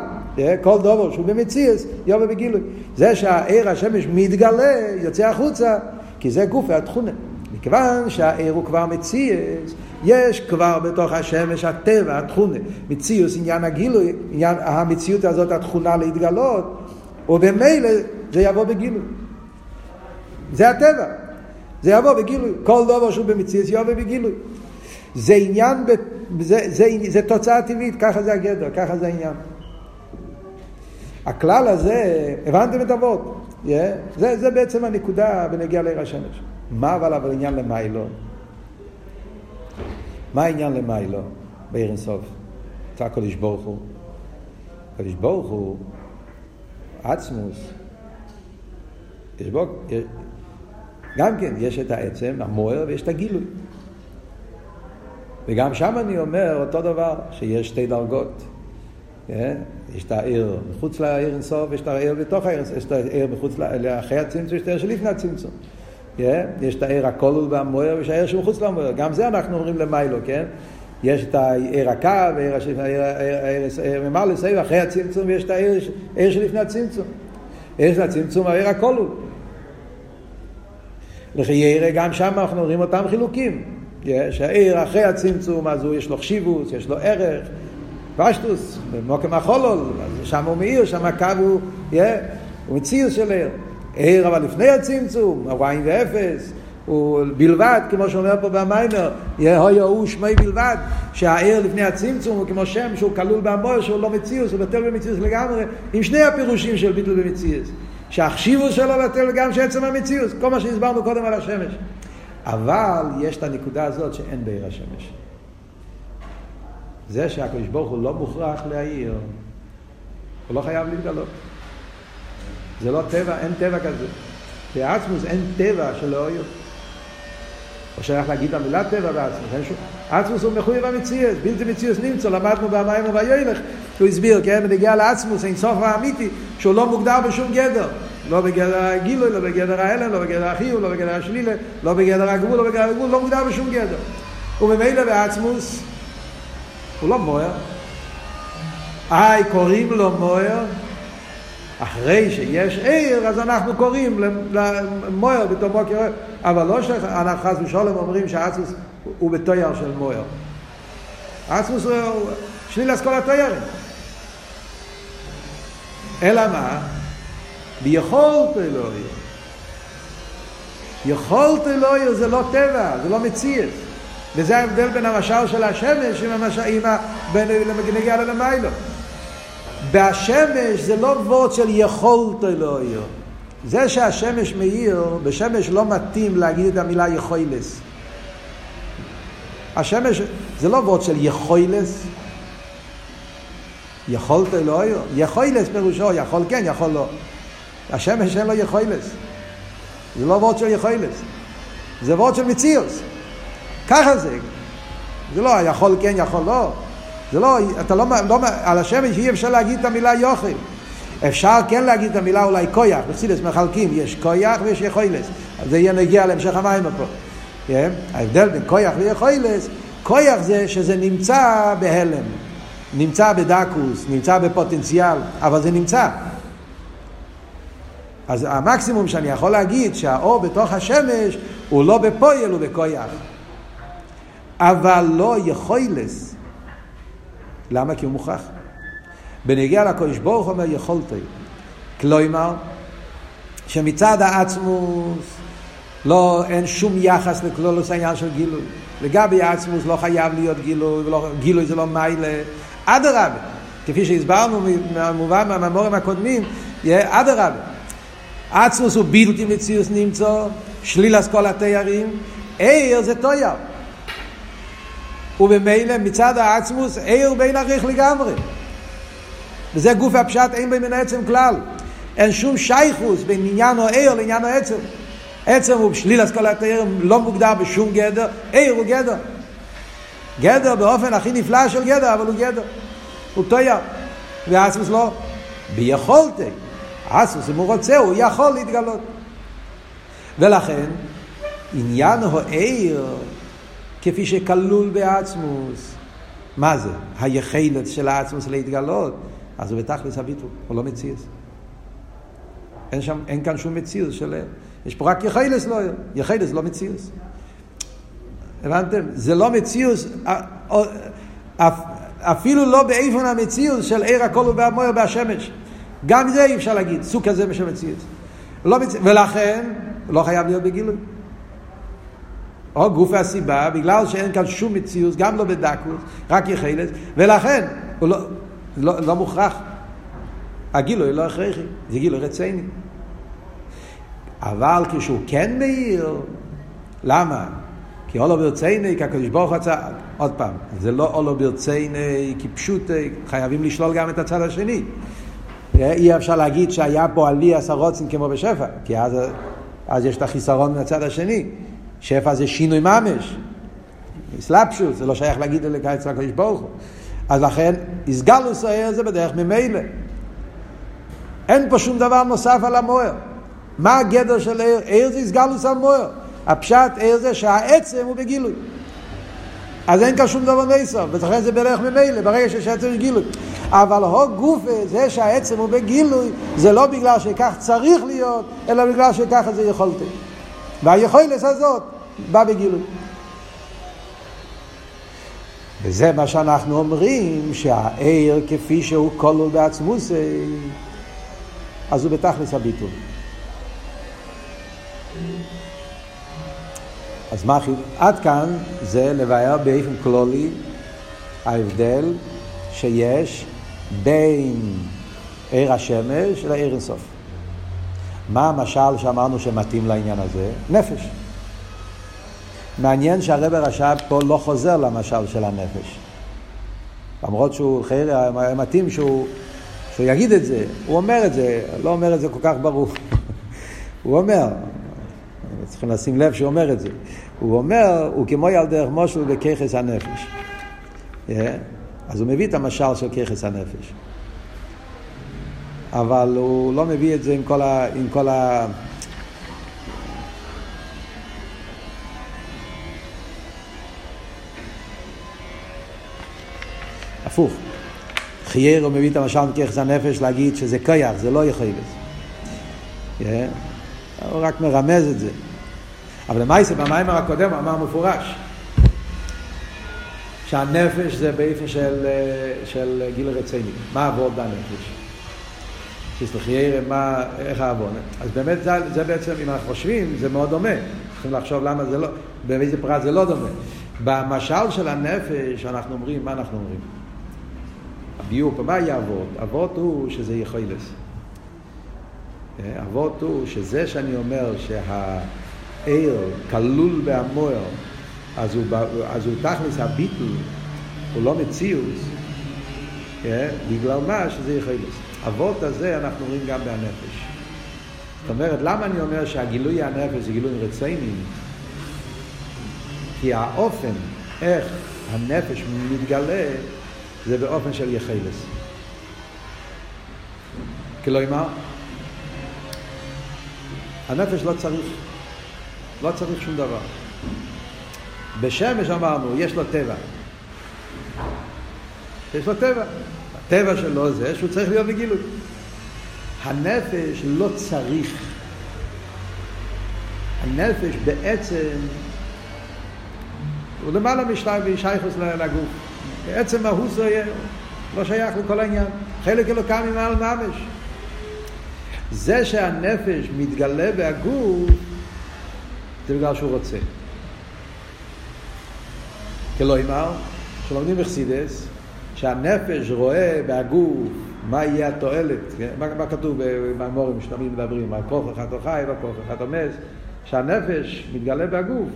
כל דבר שהוא במציאס, יבוא בגילוי. זה שהעיר השמש מתגלה, יוצא החוצה, כי זה גוף התכונה. מכיוון שהעיר הוא כבר מציאס, יש כבר בתוך השמש הטבע, התכונה. מציאוס, עניין הגילוי, עניין המציאות הזאת, התכונה להתגלות, ובמילא זה יבוא בגילוי. זה הטבע. זה יבוא בגילוי. כל דבר שהוא במציאס יבוא בגילוי. זה עניין, ב, זה, זה, זה תוצאה טבעית, ככה זה הגדר, ככה זה העניין. הכלל הזה, הבנתם את אבות? Yeah? זה, זה בעצם הנקודה בנגיע לעיר השמש. מה אבל אבל עניין למיילו? מה העניין למיילו בעיר אינסוף? אתה הקדוש ברוך הוא. הקדוש ברוך הוא עצמוס. יש בו, גם כן, יש את העצם, המוער, ויש את הגילוי. וגם שם אני אומר אותו דבר, שיש שתי דרגות. כן? יש את העיר מחוץ לעיר אינסוף, יש את העיר בתוך העיר, יש את העיר מחוץ, לאחרי הצמצום, יש את העיר שלפני הצמצום. כן? יש את העיר הכולל והמוער, ויש העיר שמחוץ למוער. גם זה אנחנו אומרים למיילו, כן? יש את העיר הקו, העיר ממלא סביב, אחרי הצמצום, ויש את העיר שלפני הצמצום. עיר של הצמצום, העיר הכולל. לכי ירא, גם שם אנחנו רואים אותם חילוקים. שהעיר אחרי הצמצום, אז הוא יש לו חשיבוס, יש לו ערך, פשטוס, במוקם החולול, שם הוא מאיר, שם הקו הוא, הוא של עיר. עיר אבל לפני הצמצום, הווין ואפס, הוא בלבד, כמו שאומר פה במיימר, יהיה הוא שמי בלבד, שהעיר לפני הצמצום הוא כמו שם שהוא כלול בהמור, שהוא לא מציאוס, הוא בטל במציאוס לגמרי, עם שני הפירושים של ביטול במציאוס. שהחשיבוס שלו בטל גם שעצם המציאוס, כל מה שהסברנו קודם על השמש. אבל יש את הנקודה הזאת שאין בעיר השמש. זה שהקדוש ברוך הוא לא מוכרח להעיר, הוא לא חייב להתגלות. זה לא טבע, אין טבע כזה. בעצמוס אין טבע של האויר. לא שייך להגיד המילה טבע בעצמוס, אין שום... עצמוס הוא מחויב המציאות, בלתי מציאות נמצא, למדנו במים ובילך, הוא הסביר, כן, בנגיע לעצמוס, אין סוף האמיתי, שהוא לא מוגדר בשום גדר. לא בגדר הגילוי, לא בגדר ההלם, לא בגדר החיוב, לא בגדר השלילה, לא בגדר הגבול, לא בגדר הגבול, לא מוגדר בשום גדר. וממילא בעצמוס, הוא לא מוער. איי, קוראים לו מוער, אחרי שיש עיר, אז אנחנו קוראים למוער בתור מוקר, אבל לא שאנחנו חס ושלום אומרים שהעצמוס הוא בתויר של מוער. העצמוס הוא שלילת כל התוירים. אלא מה? ביכולת אלוהי. יכולת אלוהי זה לא טבע, זה לא מציאות. וזה ההבדל בין המשל של השמש עם המשל, עם ה... בין נגיע ללמיילו. בהשמש זה לא וורד של יכולת אלוהי. זה שהשמש מאיר, בשמש לא מתאים להגיד את המילה יכולס. השמש זה לא וורד של יכולס. יכולת אלוהי. יכולס פירושו יכול כן, יכול לא. השמש אין לו יכולס. זה לא וורד של יכולס. זה וורד של מציאוס. ככה זה. זה לא יכול כן, יכול לא. זה לא, אתה לא, לא על השמש אי אפשר להגיד את המילה יוכל. אפשר כן להגיד את המילה אולי קויח, בחסידס מחלקים, יש קויח ויש יכולס. זה יהיה נגיע להמשך המים פה. Yeah, כן? ההבדל בין קויח ויכולס, קויח זה שזה נמצא בהלם, נמצא בדקוס, נמצא בפוטנציאל, אבל זה נמצא. אז המקסימום שאני יכול להגיד שהאור בתוך השמש הוא לא בפויל, הוא בכויח. אבל לא יכולס. למה? כי הוא מוכרח. בנגיע לקודש ברוך אומר יכולתי. כלומר, שמצד העצמוס לא, אין שום יחס לכלולוס העניין של גילוי. לגבי העצמוס לא חייב להיות גילוי, ולא, גילוי זה לא מיילה. אדרבה, כפי שהסברנו מהמובן מהממורים הקודמים, אדרבה. עצמוס הוא בלתי מציאוס נמצא, שלילס כל התיירים, עיר זה תויר. וממילא מצד העצמוס עיר בין עריך לגמרי. וזה גוף הפשט אין בין העצם כלל. אין שום שייכוס בין עניין או עיר לעניין העצם. עצם הוא שלילס כל התיירים לא מוגדר בשום גדר, עיר הוא גדר. גדר באופן הכי נפלא של גדר, אבל הוא גדר. הוא תויר. והעצמוס לא. ביכולתי. אסוס, אם הוא רוצה, הוא יכול להתגלות. ולכן, עניין העיר, כפי שכלול בעצמוס, מה זה? היחלת של העצמוס להתגלות, אז הוא בתכלס הביטול, הוא לא מציאס. אין, שם, אין כאן שום מציאס של. יש פה רק יחלס לא. יחלס לא מציאס. הבנתם? זה לא מציאוס, אפילו לא באיפון המציאוס של עיר הכל ובמויר בהשמש. גם זה אי אפשר להגיד, סוג כזה בשם מציאות. לא מצ... ולכן, לא חייב להיות בגילוי. או גוף הסיבה, בגלל שאין כאן שום מציאות, גם לא בדקות, רק יחלת, ולכן הוא לא, לא, לא מוכרח. הגילוי לא הכרחי, זה גילוי רציני. אבל כשהוא כן מאיר, למה? כי אולו ברצייני, כי הקדוש ברוך הוא רצה, עוד פעם, זה לא אולו ברצייני, כי פשוט חייבים לשלול גם את הצד השני. אי אפשר להגיד שהיה פה עלי עשרוצים כמו בשפע, כי אז, אז יש את החיסרון מהצד השני. שפע זה שינוי ממש, סלפשוס, זה לא שייך להגיד אצל הקדוש ברוך הוא. אז לכן, הסגלוס הער זה בדרך ממילא. אין פה שום דבר נוסף על המוער. מה הגדר של ער? ער זה הסגלוס המוער. הפשט ער זה שהעצם הוא בגילוי. אז אין כאן שום דבר נסוף, ולכן זה בדרך ממילא, ברגע שיש עצם יש גילוי. אבל הו גופה, זה שהעצם הוא בגילוי, זה לא בגלל שכך צריך להיות, אלא בגלל שככה זה יכולתי. והיכולת הזאת בא בגילוי. וזה מה שאנחנו אומרים, שהעיר כפי שהוא כלול בעצמוסי, אז הוא בתכלס הביטול. אז מה חיוב? עד כאן זה לבאר באופן כלולי ההבדל שיש בין עיר השמש לעיר אינסוף. מה המשל שאמרנו שמתאים לעניין הזה? נפש. מעניין שהרבר רש"ב פה לא חוזר למשל של הנפש. למרות שהוא חיירי, מתאים שהוא, שהוא יגיד את זה, הוא אומר את זה, לא אומר את זה כל כך ברור. הוא אומר, צריכים לשים לב שהוא אומר את זה. הוא אומר, הוא כמו ילדך מושל בככס הנפש. Yeah. אז הוא מביא את המשל של ככס הנפש. אבל הוא לא מביא את זה עם כל ה... עם כל ה... הפוך. חייר הוא מביא את המשל מככס הנפש להגיד שזה כיח, זה לא יכול להיות. הוא רק מרמז את זה. אבל למעשה במיימר הקודם הוא אמר מפורש שהנפש זה באיפה של, של גיל רציני. מה עבוד בנפש? שסלחיירה, מה, איך העוון. אז באמת זה, זה בעצם, אם אנחנו חושבים, זה מאוד דומה. צריכים לחשוב למה זה לא, באיזה פרט זה לא דומה. במשל של הנפש, אנחנו אומרים, מה אנחנו אומרים? הביור פה, מה יהיה אבות? אבות הוא שזה יכולס. אבות הוא שזה שאני אומר שהעיר כלול בהמוער, אז הוא, אז הוא תכלס הביטול, הוא לא מציאות, בגלל מה שזה יכולס. אבות הזה אנחנו רואים גם בנפש. זאת אומרת, למה אני אומר שהגילוי הנפש זה גילוי רציני? כי האופן, איך הנפש מתגלה, זה באופן של יחלס. כלומר, הנפש לא צריך, לא צריך שום דבר. בשמש אמרנו, יש לו טבע. יש לו טבע. הטבע שלו זה שהוא צריך להיות בגילוי. הנפש לא צריך. הנפש בעצם הוא למעלה משלב שייכוס לגוף. בעצם זה לא שייך לכל העניין. חלק אלוקם ממעל ממש. זה שהנפש מתגלה בהגוף זה בגלל שהוא רוצה. כלומר, כשלומדים בחסידס, שהנפש רואה בהגוף מה יהיה התועלת, כן? מה, מה כתוב במאמורים שתמיד מדברים, על כוח אחד או חי וכוח אחד או מס, שהנפש מתגלה בהגוף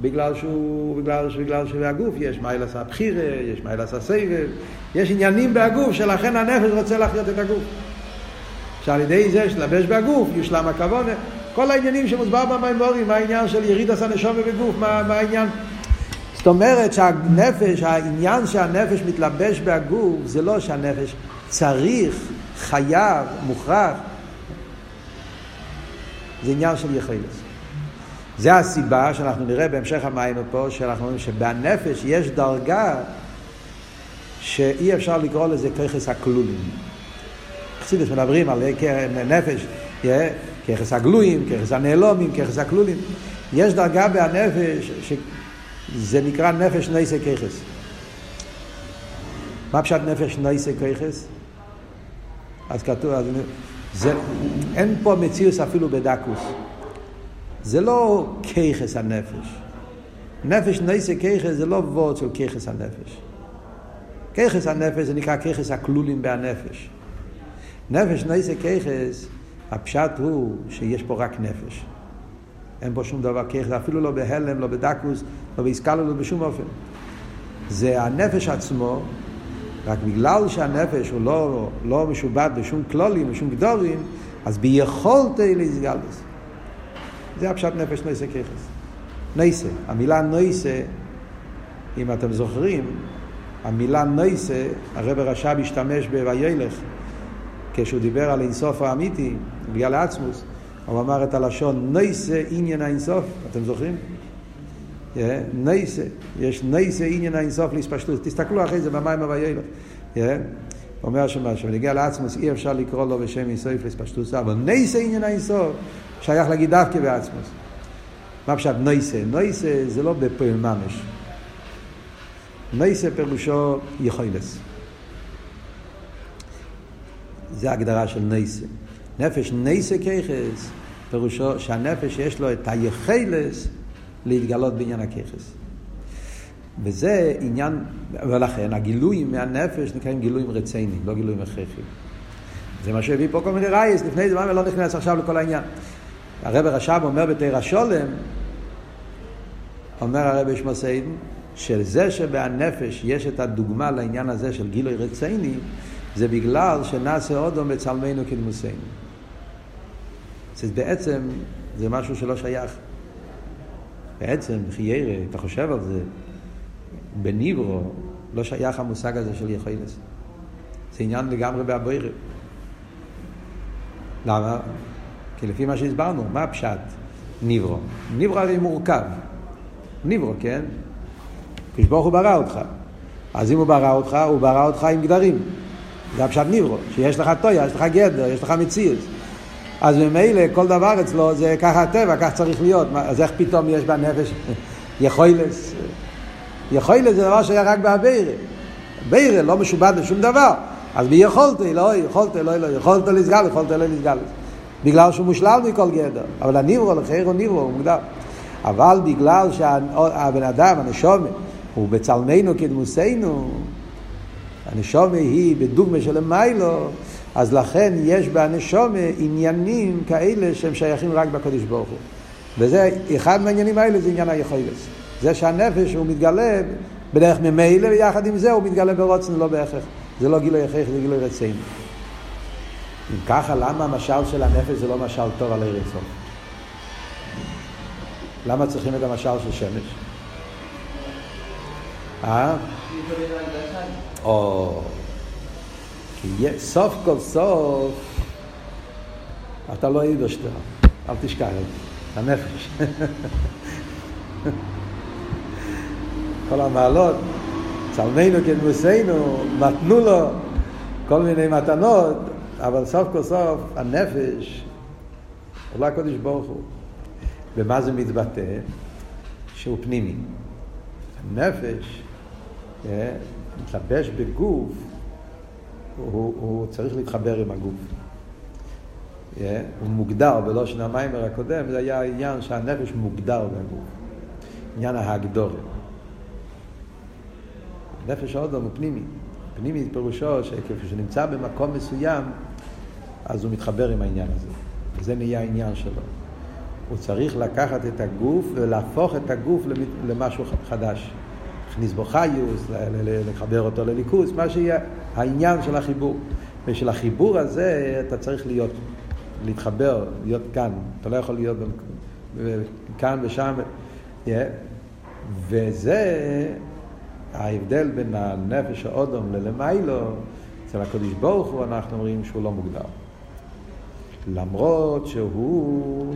בגלל שהוא, בגלל, בגלל שבהגוף יש מיילס הבחירה, יש מיילס הסבב, יש עניינים בהגוף שלכן הנפש רוצה להחיות את הגוף. שעל ידי זה שלבש בהגוף יושלם הכוונה, כל העניינים שמוסבר במימורים, מה העניין של יריד הנשום בגוף, מה, מה העניין זאת אומרת שהנפש, העניין שהנפש מתלבש בהגוף, זה לא שהנפש צריך, חייב, מוכרח. זה עניין של יחילס. זה הסיבה שאנחנו נראה בהמשך המים פה, שאנחנו אומרים שבנפש יש דרגה שאי אפשר לקרוא לזה ככס הכלולים. חסידס מדברים על נפש, ככס הגלויים, ככס הנעלומים, ככס הכלולים. יש דרגה בנפש ש... זה נקרא נפש נייסי ככס. מה פשט נפש נייסי ככס? אז כתוב, אז זה, אין פה מציאוס אפילו בדקוס. זה לא ככס הנפש. נפש נייסי ככס זה לא וורד של ככס הנפש. ככס הנפש זה נקרא ככס הכלולים בהנפש. נפש נייסי ככס, הפשט הוא שיש פה רק נפש. אין בו שום דבר ככס, אפילו לא בהלם, לא בדקוס, לא באיסקללות בשום אופן. זה הנפש עצמו, רק בגלל שהנפש הוא לא, לא משובד בשום כלולים, בשום גדורים, אז ביכולתי להסגלס. זה הפשט נפש נויסה ככס. נויסה, המילה נויסה, אם אתם זוכרים, המילה נויסה, הרב רש"ב השתמש ב"וילך", כשהוא דיבר על אינסוף האמיתי, בגלל העצמוס, הוא אמר את הלשון נויסה עניין האינסוף, אתם זוכרים? נייסה, יש נייסה עניין האינסוף להספשטות. תסתכלו אחרי זה במים הוויילך. אומר שמה, כשנגיע לעצמוס אי אפשר לקרוא לו בשם אינסוף להספשטות, אבל נייסה עניין האינסוף שייך להגיד דווקא בעצמוס. מה פשוט נייסה? נייסה זה לא בפועל ממש. נייסה פירושו יכולס. זה ההגדרה של נייסה. נפש נייסה ככס, פירושו שהנפש יש לו את היכלס להתגלות בעניין הככס. וזה עניין, ולכן הגילויים מהנפש נקראים גילויים רציינים, לא גילויים הכרחיים. זה מה שהביא פה כל מיני רייס, לפני זה לא נכנס עכשיו לכל העניין. הרב רש"ב אומר בתרא שולם, אומר הרב שמוסיידן, של זה שבהנפש יש את הדוגמה לעניין הזה של גילוי רציני, זה בגלל שנעשה אודו בצלמנו כדמוסנו. זה בעצם, זה משהו שלא שייך. בעצם, חיירה, אתה חושב על זה, בניברו, לא שייך המושג הזה של יכולת. זה עניין לגמרי בהבוירה. למה? כי לפי מה שהסברנו, מה הפשט? ניברו. ניברו הרי מורכב. ניברו, כן? כשברוך הוא ברא אותך. אז אם הוא ברא אותך, הוא ברא אותך עם גדרים. זה הפשט ניברו, שיש לך טויה, יש לך גדר, יש לך מציאות. אז ממילא כל דבר אצלו זה ככה הטבע, כך צריך להיות. אז איך פתאום יש בנפש יכולס? יכולס זה דבר שהיה רק באבירה. בירה לא משובד לשום דבר. אז מי יכולת? לא, יכולת, לא, לא, יכולת לסגל, יכולת לא לסגל. בגלל שהוא מושלל מכל גדר. אבל הניברו, לחיירו ניברו, הוא מוגדר. אבל בגלל שהבן אדם, הנשומת, הוא בצלמנו כדמוסנו, הנשומה היא בדוגמה של מיילו, אז לכן יש בנשומה עניינים כאלה שהם שייכים רק בקדוש ברוך הוא. וזה, אחד מהעניינים האלה זה עניין היכולת. זה שהנפש הוא מתגלה בדרך ממילא, ויחד עם זה הוא מתגלה ברוצן, לא בהכרח. זה לא גילוי הכרח, זה גילוי רצינו. אם ככה, למה המשל של הנפש זה לא משל טוב על ערב סוף? למה צריכים את המשל של שמש? אה? או... כי סוף כל סוף אתה לא עידו שטר, אל תשכח את זה, הנפש. כל המעלות, צלמנו כנמוסנו, מתנו לו כל מיני מתנות, אבל סוף כל סוף הנפש הוא לא הקודש ברוך הוא. ומה זה מתבטא? שהוא פנימי. הנפש אה, מתלבש בגוף, הוא, הוא צריך להתחבר עם הגוף. אה, הוא מוגדר בלושן המיימר הקודם, זה היה העניין שהנפש מוגדר בגוף. עניין ההגדורת. נפש האודום הוא פנימי. פנימי פירושו שכפי שנמצא במקום מסוים, אז הוא מתחבר עם העניין הזה. וזה נהיה העניין שלו. הוא צריך לקחת את הגוף ולהפוך את הגוף למשהו חדש. להכניס בו חיוס, לחבר אותו לליכוס, מה שיהיה העניין של החיבור. ושל החיבור הזה אתה צריך להיות, להתחבר, להיות כאן. אתה לא יכול להיות כאן ושם. וזה ההבדל בין הנפש האודום ללמיילו, אצל הקדוש ברוך הוא אנחנו אומרים שהוא לא מוגדר. למרות שהוא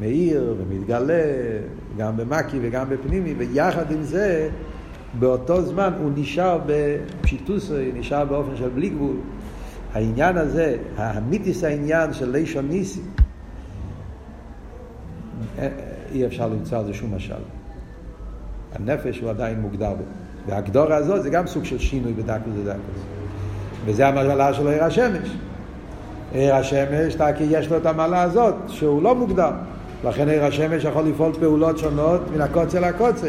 מאיר ומתגלה גם במקי וגם בפנימי, ויחד עם זה, באותו זמן הוא נשאר בפשיטוסו, נשאר באופן של בלי גבול. העניין הזה, האמיתיס העניין של לישון ניסי, אי אפשר למצוא על זה שום משל. הנפש הוא עדיין מוגדר בו. והגדורה הזאת זה גם סוג של שינוי בדקוס ודקוס. וזה המעלה של עיר השמש. עיר השמש, כי יש לו את המעלה הזאת, שהוא לא מוגדר. לכן עיר השמש יכול לפעול פעולות שונות מן הקוצה לקוצה.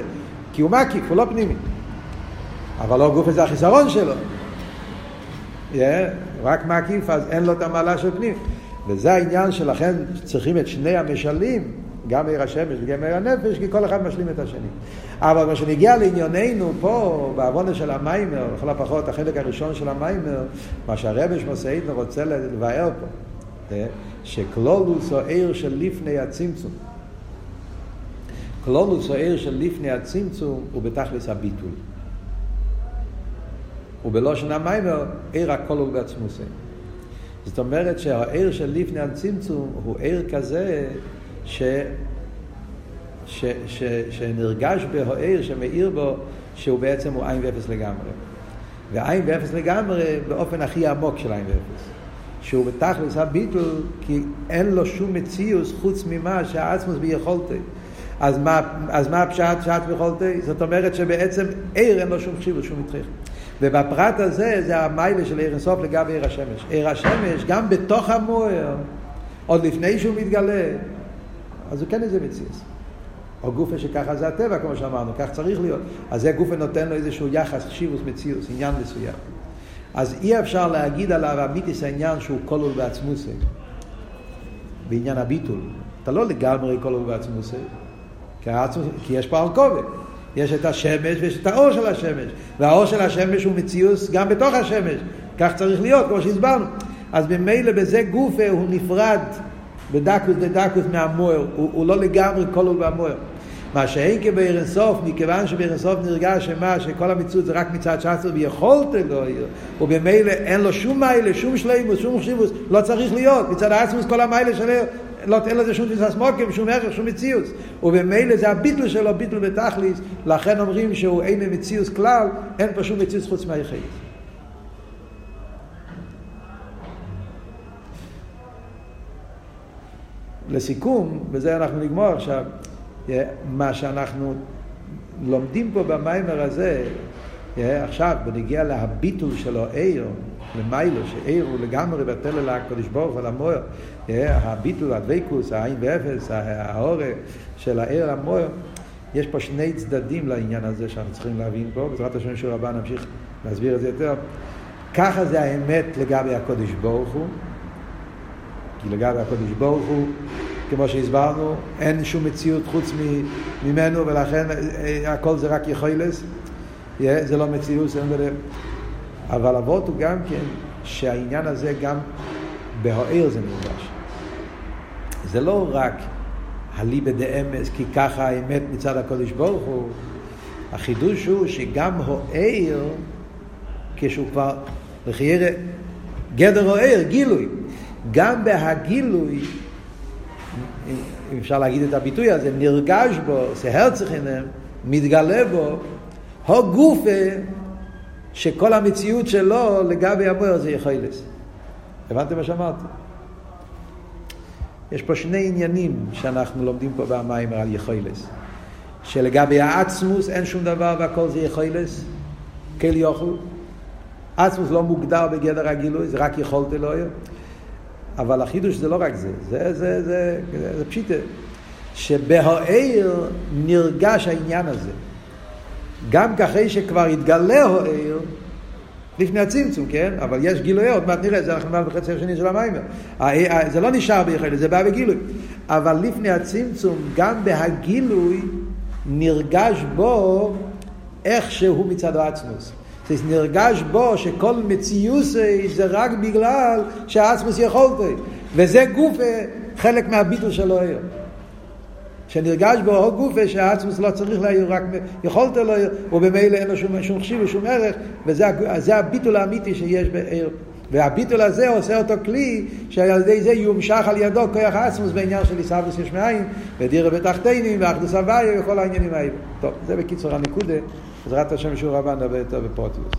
כי הוא מקיף, הוא לא פנימי. אבל לא גוף זה החיסרון שלו. Yeah, רק מקיף, אז אין לו את המעלה של פנים. וזה העניין שלכן צריכים את שני המשלים גם עיר השמש וגם עיר הנפש, כי כל אחד משלים את השני. אבל מה שנגיע לענייננו פה, בעוונה של המיימר, לכל הפחות החלק הראשון של המיימר, מה שהרבש מוסעידנו רוצה לבאר פה, שכלולוס או עיר של לפני הצמצום. כלולוס או עיר של לפני הצמצום הוא בתכלס הביטול. ובלושן המיימר, עיר הכל הוא בעצמוסי. זאת אומרת שהעיר של לפני הצמצום הוא עיר כזה ש, ש, ש, שנרגש בהוער, שמאיר בו, שהוא בעצם הוא עין ואפס לגמרי. ועין ואפס לגמרי באופן הכי עמוק של עין ואפס. שהוא בתכלס הביטול, כי אין לו שום מציאוס חוץ ממה שהעצמוס ביכולתי. אז מה, אז מה הפשט שעת ביכולתי? זאת אומרת שבעצם עיר אין לו שום חשיבות, שום מתחיל. ובפרט הזה זה המיילה של עיר אינסוף לגבי עיר השמש. עיר השמש, גם בתוך המוער, עוד לפני שהוא מתגלה, אז הוא כן איזה מציאס. או גופה שככה זה הטבע, כמו שאמרנו, כך צריך להיות. אז זה גופה נותן לו איזשהו יחס, שיבוס מציאוס, עניין מסוים. אז אי אפשר להגיד עליו אמיתיס העניין שהוא כלול בעצמוסי, בעניין הביטול. אתה לא לגמרי כלול בעצמוסי, כי, העצמוס, כי יש פה הרכובת. יש את השמש ויש את האור של השמש. והאור של השמש הוא מציאוס גם בתוך השמש. כך צריך להיות, כמו שהסברנו. אז ממילא בזה גופה הוא נפרד בדקוס דדקוס מהמוער. הוא, הוא לא לגמרי כלול במוער. מה שאין כבעיר אינסוף, מכיוון שבעיר אינסוף נרגש שמה, שכל המציאות זה רק מצד שסר ויכולת לא יהיה, ובמילא אין לו שום מיילה, שום שלימוס, שום חשיבוס, לא צריך להיות, מצד העצמוס כל המיילה שלו, לא, אין לזה שום תפיסה סמוקים, שום ערך, שום מציאות. ובמילא זה הביטל שלו, ביטל בתכליס, לכן אומרים שהוא אין מציאות כלל, אין פה שום מציאות חוץ מהיחיד. לסיכום, בזה אנחנו נגמור. עכשיו, מה שאנחנו לומדים פה במיימר הזה, עכשיו, בנגיע להביטול שלו עיר, למיילו, שעיר הוא לגמרי בטל אל הקדוש ברוך הוא למוער, הביטול, הדבקוס, העין ואפס, האור של העיר למוער, יש פה שני צדדים לעניין הזה שאנחנו צריכים להבין פה, בעזרת השם של רבה נמשיך להסביר את זה יותר. ככה זה האמת לגבי הקודש ברוך הוא, לגבי הקודש ברוך הוא כמו שהסברנו, אין שום מציאות חוץ ממנו, ולכן אה, הכל זה רק יכולס, זה לא מציאות, זה לא אבל אבות הוא גם כן, שהעניין הזה גם בהוער זה נרגש. זה לא רק הליבא דאמס, כי ככה האמת מצד הקודש ברוך הוא, החידוש הוא שגם הוער, כשהוא כבר, לחיירה, גדר הוער, גילוי. גם בהגילוי אם אפשר להגיד את הביטוי הזה, נרגש בו, זה הרצחינם, מתגלה בו, הו גופה, שכל המציאות שלו לגבי המוער זה יכולס. הבנתם מה שאמרתי? יש פה שני עניינים שאנחנו לומדים פה במים על יכולס. שלגבי העצמוס אין שום דבר והכל זה יכולס, כל יוכל. עצמוס לא מוגדר בגדר הגילוי, זה רק יכולת אלוהים. אבל החידוש זה לא רק זה, זה, זה, זה, זה, זה פשיטה, שבהוער נרגש העניין הזה. גם כאחרי שכבר התגלה הוער, לפני הצמצום, כן? אבל יש גילוי, עוד מעט נראה, זה אנחנו נאמר בחצי השני של המים. זה לא נשאר ביחיד, זה בא בגילוי. אבל לפני הצמצום, גם בהגילוי, נרגש בו איך שהוא מצד העצמוס. זה נרגש בו שכל מציוסי זה רק בגלל שהעצמוס יכולתי. וזה גופה חלק מהביטול שלו היום. שנרגש בו עוד גופה שהעצמוס לא צריך להעיר, רק יכולת לו, ובמילא אין לו שום, שום חשיב ושום ערך, וזה הביטול האמיתי שיש בעיר. והביטול הזה עושה אותו כלי שעל ידי זה יומשך על ידו כוח העצמוס בעניין של עיסאוויס יש מאין ודירה בתחתינים ואחדוס הוויה וכל העניינים האלה. טוב, זה בקיצור הנקודה. בעזרת השם שיעור הבא נדבר יותר בפרוטיוס.